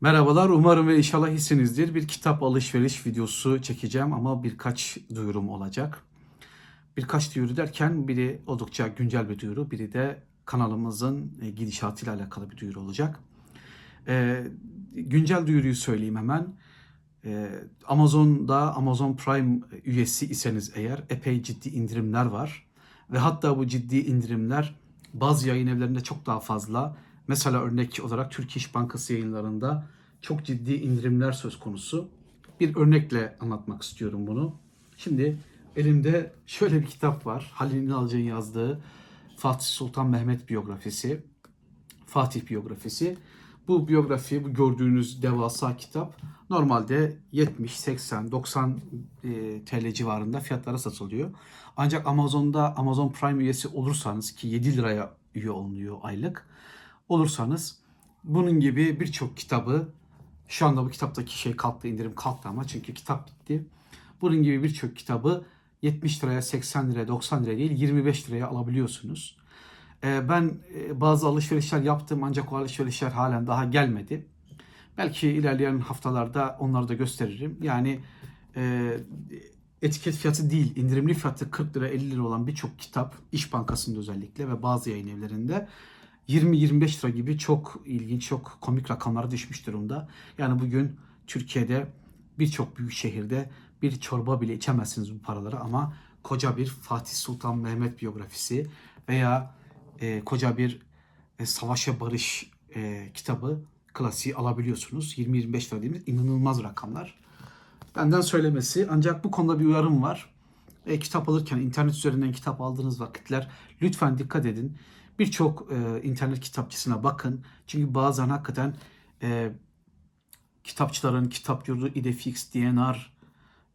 Merhabalar, umarım ve inşallah iyisinizdir. Bir kitap alışveriş videosu çekeceğim ama birkaç duyurum olacak. Birkaç duyuru derken biri oldukça güncel bir duyuru, biri de kanalımızın e, gidişatıyla alakalı bir duyuru olacak. Ee, güncel duyuruyu söyleyeyim hemen. Ee, Amazon'da Amazon Prime üyesi iseniz eğer epey ciddi indirimler var. Ve hatta bu ciddi indirimler bazı yayın evlerinde çok daha fazla. Mesela örnek olarak Türk İş Bankası yayınlarında çok ciddi indirimler söz konusu. Bir örnekle anlatmak istiyorum bunu. Şimdi elimde şöyle bir kitap var. Halil İnalcı'nın yazdığı Fatih Sultan Mehmet biyografisi. Fatih biyografisi. Bu biyografi, bu gördüğünüz devasa kitap normalde 70, 80, 90 e, TL civarında fiyatlara satılıyor. Ancak Amazon'da Amazon Prime üyesi olursanız ki 7 liraya üye olunuyor aylık. Olursanız bunun gibi birçok kitabı şu anda bu kitaptaki şey kalktı, indirim kalktı ama çünkü kitap bitti. Bunun gibi birçok kitabı 70 liraya, 80 liraya, 90 liraya değil 25 liraya alabiliyorsunuz. Ee, ben e, bazı alışverişler yaptım ancak o alışverişler halen daha gelmedi. Belki ilerleyen haftalarda onları da gösteririm. Yani e, etiket fiyatı değil, indirimli fiyatı 40 lira 50 lira olan birçok kitap İş Bankası'nda özellikle ve bazı yayın evlerinde 20-25 lira gibi çok ilginç, çok komik rakamlara düşmüş durumda. Yani bugün Türkiye'de birçok büyük şehirde bir çorba bile içemezsiniz bu paralara ama koca bir Fatih Sultan Mehmet biyografisi veya e, koca bir e, Savaş ve Barış e, kitabı klasiği alabiliyorsunuz. 20-25 lira dediğimiz inanılmaz rakamlar. Benden söylemesi ancak bu konuda bir uyarım var. E, kitap alırken internet üzerinden kitap aldığınız vakitler lütfen dikkat edin. Birçok e, internet kitapçısına bakın. Çünkü bazen hakikaten e, kitapçıların, kitap yurdu, Idefix, DNR,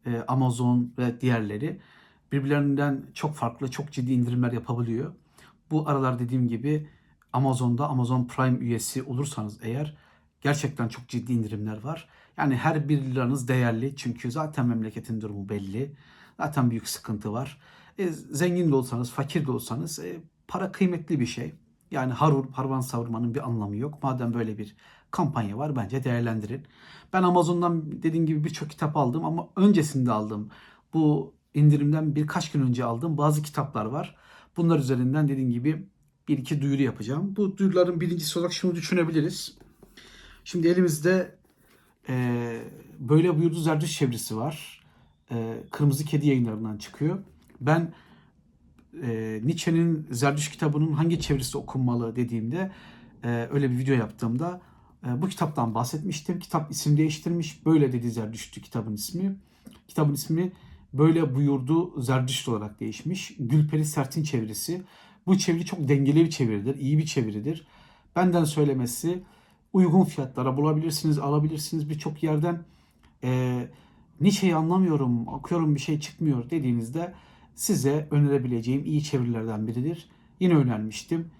e, Amazon ve diğerleri birbirlerinden çok farklı, çok ciddi indirimler yapabiliyor. Bu aralar dediğim gibi Amazon'da Amazon Prime üyesi olursanız eğer gerçekten çok ciddi indirimler var. Yani her bir liranız değerli çünkü zaten memleketin durumu belli. Zaten büyük sıkıntı var. E, zengin de olsanız, fakir de olsanız e, para kıymetli bir şey. Yani harur, harvan savurmanın bir anlamı yok. Madem böyle bir kampanya var bence değerlendirin. Ben Amazon'dan dediğim gibi birçok kitap aldım ama öncesinde aldım. Bu indirimden birkaç gün önce aldığım bazı kitaplar var. Bunlar üzerinden dediğim gibi bir iki duyuru yapacağım. Bu duyuruların birincisi olarak şunu düşünebiliriz. Şimdi elimizde e, böyle buyurdu Zerdüş çevresi var. E, Kırmızı Kedi yayınlarından çıkıyor. Ben e, Nietzsche'nin Zerdüş kitabının hangi çevirisi okunmalı dediğimde e, öyle bir video yaptığımda e, bu kitaptan bahsetmiştim. Kitap isim değiştirmiş. Böyle dedi Zerdüştü kitabın ismi. Kitabın ismi böyle buyurdu Zerdüşt olarak değişmiş. Gülperi Sert'in çevirisi. Bu çeviri çok dengeli bir çeviridir. iyi bir çeviridir. Benden söylemesi uygun fiyatlara bulabilirsiniz, alabilirsiniz birçok yerden. E, Nietzsche'yi anlamıyorum, okuyorum bir şey çıkmıyor dediğinizde size önerebileceğim iyi çevirilerden biridir. Yine önermiştim.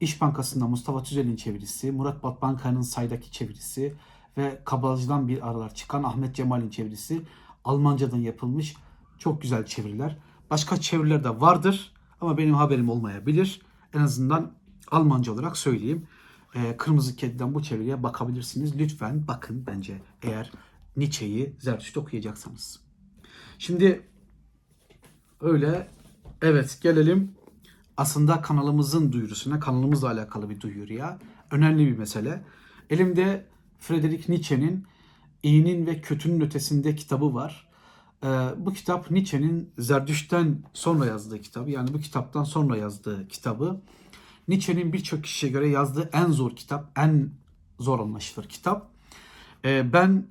İş Bankası'nda Mustafa Tüzel'in çevirisi, Murat Batbankaya'nın Say'daki çevirisi ve Kabalcı'dan bir aralar çıkan Ahmet Cemal'in çevirisi Almancadan yapılmış çok güzel çeviriler. Başka çeviriler de vardır ama benim haberim olmayabilir. En azından Almanca olarak söyleyeyim. Ee, Kırmızı Kedi'den bu çeviriye bakabilirsiniz. Lütfen bakın bence eğer Nietzsche'yi Zerdüşt okuyacaksanız. Şimdi öyle evet gelelim aslında kanalımızın duyurusuna, kanalımızla alakalı bir duyuruya. Önemli bir mesele. Elimde Friedrich Nietzsche'nin İyinin ve Kötünün Ötesinde kitabı var. Ee, bu kitap Nietzsche'nin Zerdüşt'ten sonra yazdığı kitabı. Yani bu kitaptan sonra yazdığı kitabı. Nietzsche'nin birçok kişiye göre yazdığı en zor kitap, en zor anlaşılır kitap. Ee, ben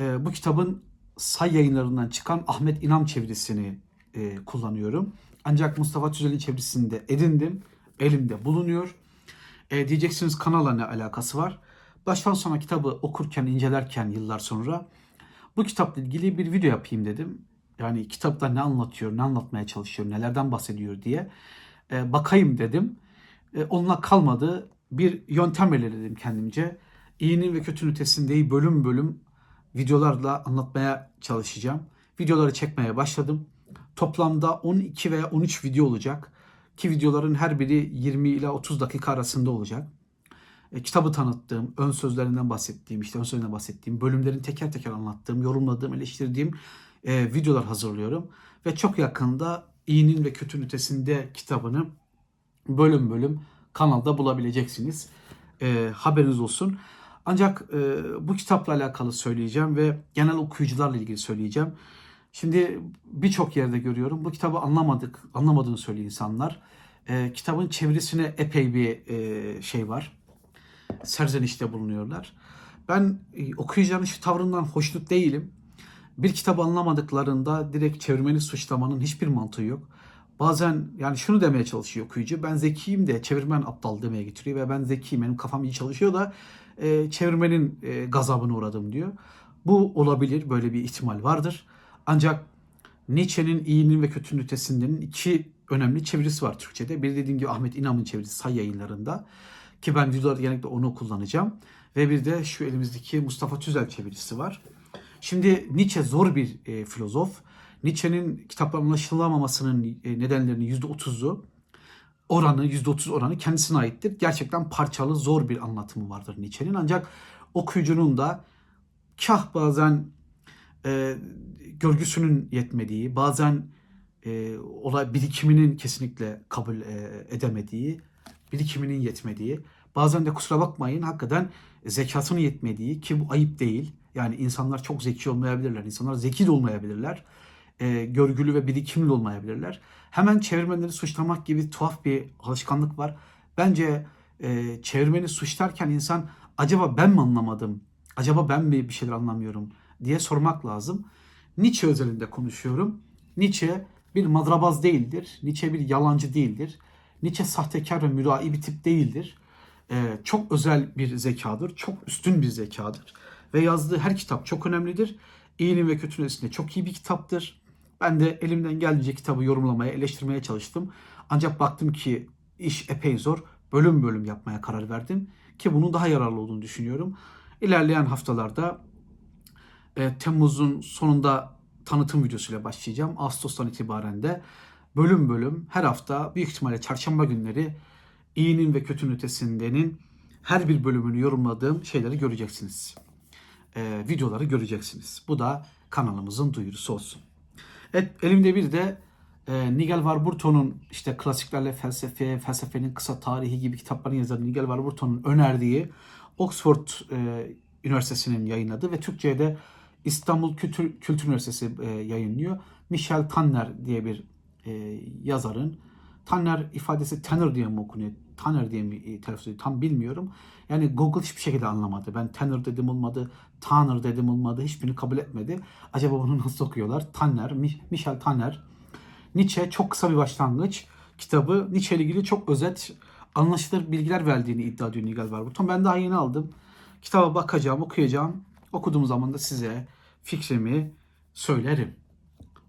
e, bu kitabın Say yayınlarından çıkan Ahmet İnam çevirisini e, kullanıyorum. Ancak Mustafa Tüzel'in çevirisinde edindim. Elimde bulunuyor. E, diyeceksiniz kanala ne alakası var? Baştan sona kitabı okurken, incelerken yıllar sonra bu kitapla ilgili bir video yapayım dedim. Yani kitapta ne anlatıyor, ne anlatmaya çalışıyor, nelerden bahsediyor diye e, bakayım dedim. E, onunla kalmadı. Bir yöntem belirledim kendimce. İyinin ve kötünün ötesindeyi bölüm bölüm videolarla anlatmaya çalışacağım. Videoları çekmeye başladım. Toplamda 12 veya 13 video olacak. Ki videoların her biri 20 ile 30 dakika arasında olacak. e, kitabı tanıttığım, ön sözlerinden bahsettiğim, işte ön sözlerinden bahsettiğim, bölümlerin teker teker anlattığım, yorumladığım, eleştirdiğim e, videolar hazırlıyorum. Ve çok yakında İyinin ve Kötünün Ötesinde kitabını bölüm bölüm kanalda bulabileceksiniz. E, haberiniz olsun. Ancak e, bu kitapla alakalı söyleyeceğim ve genel okuyucularla ilgili söyleyeceğim. Şimdi birçok yerde görüyorum bu kitabı anlamadık, anlamadığını söylüyor insanlar. E, kitabın çevirisine epey bir e, şey var. Serzenişte bulunuyorlar. Ben e, okuyucuların şu tavrından hoşnut değilim. Bir kitabı anlamadıklarında direkt çevirmeni suçlamanın hiçbir mantığı yok. Bazen yani şunu demeye çalışıyor okuyucu. Ben zekiyim de çevirmen aptal demeye getiriyor ve ben zekiyim benim kafam iyi çalışıyor da e, çevirmenin e, gazabına uğradım diyor. Bu olabilir böyle bir ihtimal vardır. Ancak Nietzsche'nin iyinin ve kötünün ötesindenin iki önemli çevirisi var Türkçe'de. Bir dediğim gibi Ahmet İnam'ın çevirisi say yayınlarında. Ki ben videolarda genellikle onu kullanacağım. Ve bir de şu elimizdeki Mustafa Tüzel çevirisi var. Şimdi Nietzsche zor bir e, filozof. Nietzsche'nin kitapların anlaşılamamasının e, nedenlerinin %30'u oranı, %30 oranı kendisine aittir. Gerçekten parçalı, zor bir anlatımı vardır Nietzsche'nin. Ancak okuyucunun da kah bazen e, görgüsünün yetmediği, bazen e, olay birikiminin kesinlikle kabul e, edemediği, birikiminin yetmediği, bazen de kusura bakmayın hakikaten zekatının yetmediği ki bu ayıp değil. Yani insanlar çok zeki olmayabilirler, insanlar zeki de olmayabilirler, e, görgülü ve birikimli olmayabilirler. Hemen çevirmenleri suçlamak gibi tuhaf bir alışkanlık var. Bence e, çevirmeni suçlarken insan acaba ben mi anlamadım, acaba ben mi bir şeyler anlamıyorum diye sormak lazım. Nietzsche özelinde konuşuyorum. Nietzsche bir madrabaz değildir. Nietzsche bir yalancı değildir. Nietzsche sahtekar ve mürai bir tip değildir. Ee, çok özel bir zekadır. Çok üstün bir zekadır. Ve yazdığı her kitap çok önemlidir. İyinin ve kötünün ötesinde çok iyi bir kitaptır. Ben de elimden geldiğince kitabı yorumlamaya, eleştirmeye çalıştım. Ancak baktım ki iş epey zor. Bölüm bölüm yapmaya karar verdim. Ki bunun daha yararlı olduğunu düşünüyorum. İlerleyen haftalarda e, Temmuz'un sonunda tanıtım videosuyla başlayacağım. Ağustos'tan itibaren de bölüm bölüm her hafta büyük ihtimalle çarşamba günleri iyinin ve kötünün ötesindenin her bir bölümünü yorumladığım şeyleri göreceksiniz. E, videoları göreceksiniz. Bu da kanalımızın duyurusu olsun. Evet, elimde bir de e, Nigel Warburton'un işte klasiklerle felsefe, felsefenin kısa tarihi gibi kitapların yazarı Nigel Warburton'un önerdiği Oxford e, Üniversitesi'nin yayınladığı ve Türkçe'de de İstanbul Kültür, Kültür Üniversitesi e, yayınlıyor. Michel Tanner diye bir e, yazarın. Tanner ifadesi Tanner diye mi okunuyor? Tanner diye mi e, telaffuz ediyor? Tam bilmiyorum. Yani Google hiçbir şekilde anlamadı. Ben Tanner dedim olmadı, Tanner dedim olmadı. Hiçbirini kabul etmedi. Acaba bunu nasıl okuyorlar? Tanner, Michel Tanner. Nietzsche çok kısa bir başlangıç. Kitabı Nietzsche ile ilgili çok özet, anlaşılır bilgiler verdiğini iddia ediyor Nigel Warburton. Ben daha yeni aldım. Kitaba bakacağım, okuyacağım. Okuduğum zaman da size fikrimi söylerim.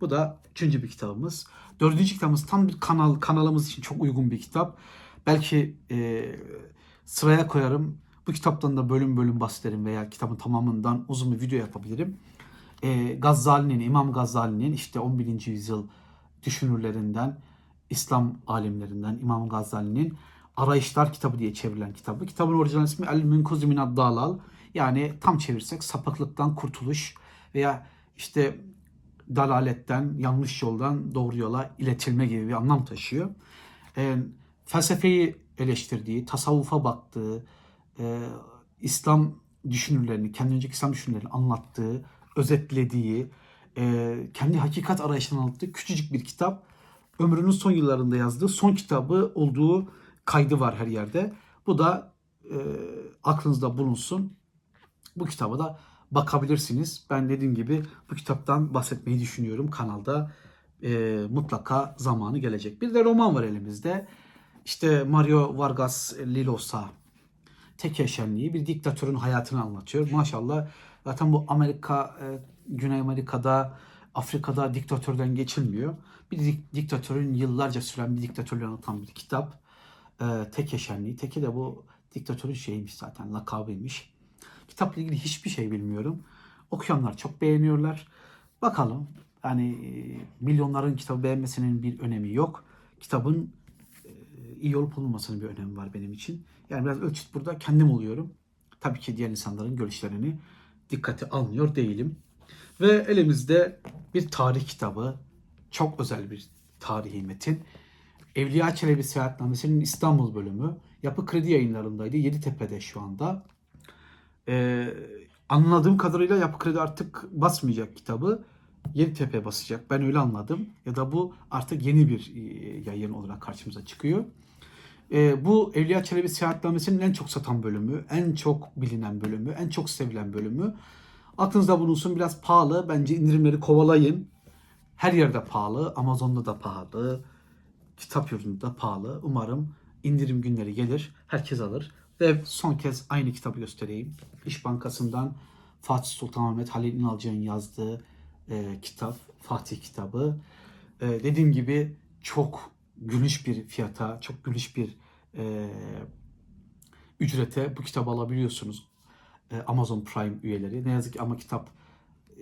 Bu da üçüncü bir kitabımız. Dördüncü kitabımız tam bir kanal kanalımız için çok uygun bir kitap. Belki e, sıraya koyarım. Bu kitaptan da bölüm bölüm bahsederim veya kitabın tamamından uzun bir video yapabilirim. E, Gazali'nin, İmam Gazali'nin işte 11. yüzyıl düşünürlerinden, İslam alimlerinden İmam Gazali'nin Arayışlar kitabı diye çevrilen kitabı. Kitabın orijinal ismi El Münkuzu Minad Dalal. Yani tam çevirsek sapıklıktan kurtuluş veya işte dalaletten, yanlış yoldan doğru yola iletilme gibi bir anlam taşıyor. E, felsefeyi eleştirdiği, tasavvufa baktığı, e, İslam düşünürlerini, kendi önceki İslam düşünürlerini anlattığı, özetlediği, e, kendi hakikat arayışından anlattığı küçücük bir kitap. Ömrünün son yıllarında yazdığı son kitabı olduğu kaydı var her yerde. Bu da e, aklınızda bulunsun. Bu kitaba da bakabilirsiniz. Ben dediğim gibi bu kitaptan bahsetmeyi düşünüyorum kanalda. E, mutlaka zamanı gelecek. Bir de roman var elimizde. İşte Mario Vargas Llosa tek yaşamlığı bir diktatörün hayatını anlatıyor. Maşallah zaten bu Amerika, e, Güney Amerika'da, Afrika'da diktatörden geçilmiyor. Bir dik- diktatörün yıllarca süren bir diktatörlüğü anlatan bir kitap. E, tek yaşamlığı. Teki de bu diktatörün şeyiymiş zaten, lakabıymış. Kitapla ilgili hiçbir şey bilmiyorum. Okuyanlar çok beğeniyorlar. Bakalım. Yani e, milyonların kitabı beğenmesinin bir önemi yok. Kitabın e, iyi olup olmamasının bir önemi var benim için. Yani biraz ölçüt burada kendim oluyorum. Tabii ki diğer insanların görüşlerini dikkate almıyor değilim. Ve elimizde bir tarih kitabı. Çok özel bir tarihi metin. Evliya Çelebi Seyahatnamesi'nin İstanbul bölümü. Yapı Kredi yayınlarındaydı. Yeditepe'de şu anda. Ee, anladığım kadarıyla Yapı Kredi artık basmayacak kitabı. Yeditepe basacak. Ben öyle anladım. Ya da bu artık yeni bir e, yayın olarak karşımıza çıkıyor. Ee, bu Evliya Çelebi Seyahatnamesi'nin en çok satan bölümü, en çok bilinen bölümü, en çok sevilen bölümü. Aklınızda bulunsun biraz pahalı. Bence indirimleri kovalayın. Her yerde pahalı. Amazon'da da pahalı. Kitap yurdunda da pahalı. Umarım indirim günleri gelir. Herkes alır. Ve son kez aynı kitabı göstereyim. İş Bankası'ndan Fatih Sultan Mehmet Halil İnalcı'nın yazdığı e, kitap. Fatih kitabı. E, dediğim gibi çok gülüş bir fiyata, çok gülüş bir e, ücrete bu kitabı alabiliyorsunuz. E, Amazon Prime üyeleri. Ne yazık ki ama kitap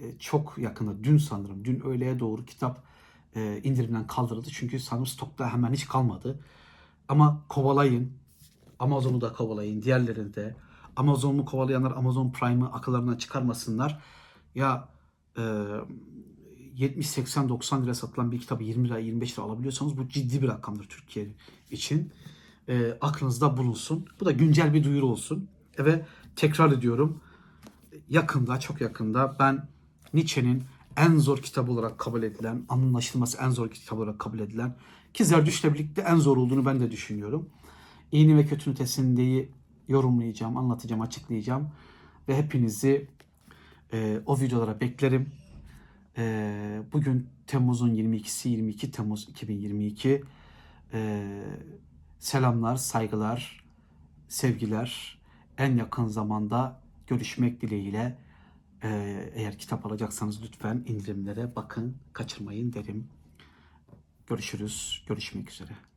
e, çok yakında, dün sanırım, dün öğleye doğru kitap e, indirimden kaldırıldı. Çünkü sanırım stokta hemen hiç kalmadı. Ama kovalayın. Amazon'u da kovalayın. Diğerlerini de. Amazon'u kovalayanlar Amazon Prime'ı akıllarından çıkarmasınlar. Ya e, 70, 80, 90 lira satılan bir kitabı 20 lira, 25 lira alabiliyorsanız bu ciddi bir rakamdır Türkiye için. E, aklınızda bulunsun. Bu da güncel bir duyuru olsun. Ve tekrar ediyorum. Yakında, çok yakında ben Nietzsche'nin en zor kitabı olarak kabul edilen, anlaşılması en zor kitap olarak kabul edilen ki Zerdüşt'le birlikte en zor olduğunu ben de düşünüyorum. İyinin ve kötünün ötesindeyi yorumlayacağım, anlatacağım, açıklayacağım ve hepinizi e, o videolara beklerim. E, bugün Temmuz'un 22'si, 22 Temmuz 2022. E, selamlar, saygılar, sevgiler. En yakın zamanda görüşmek dileğiyle. Ee, eğer kitap alacaksanız lütfen indirimlere bakın, kaçırmayın derim. Görüşürüz, görüşmek üzere.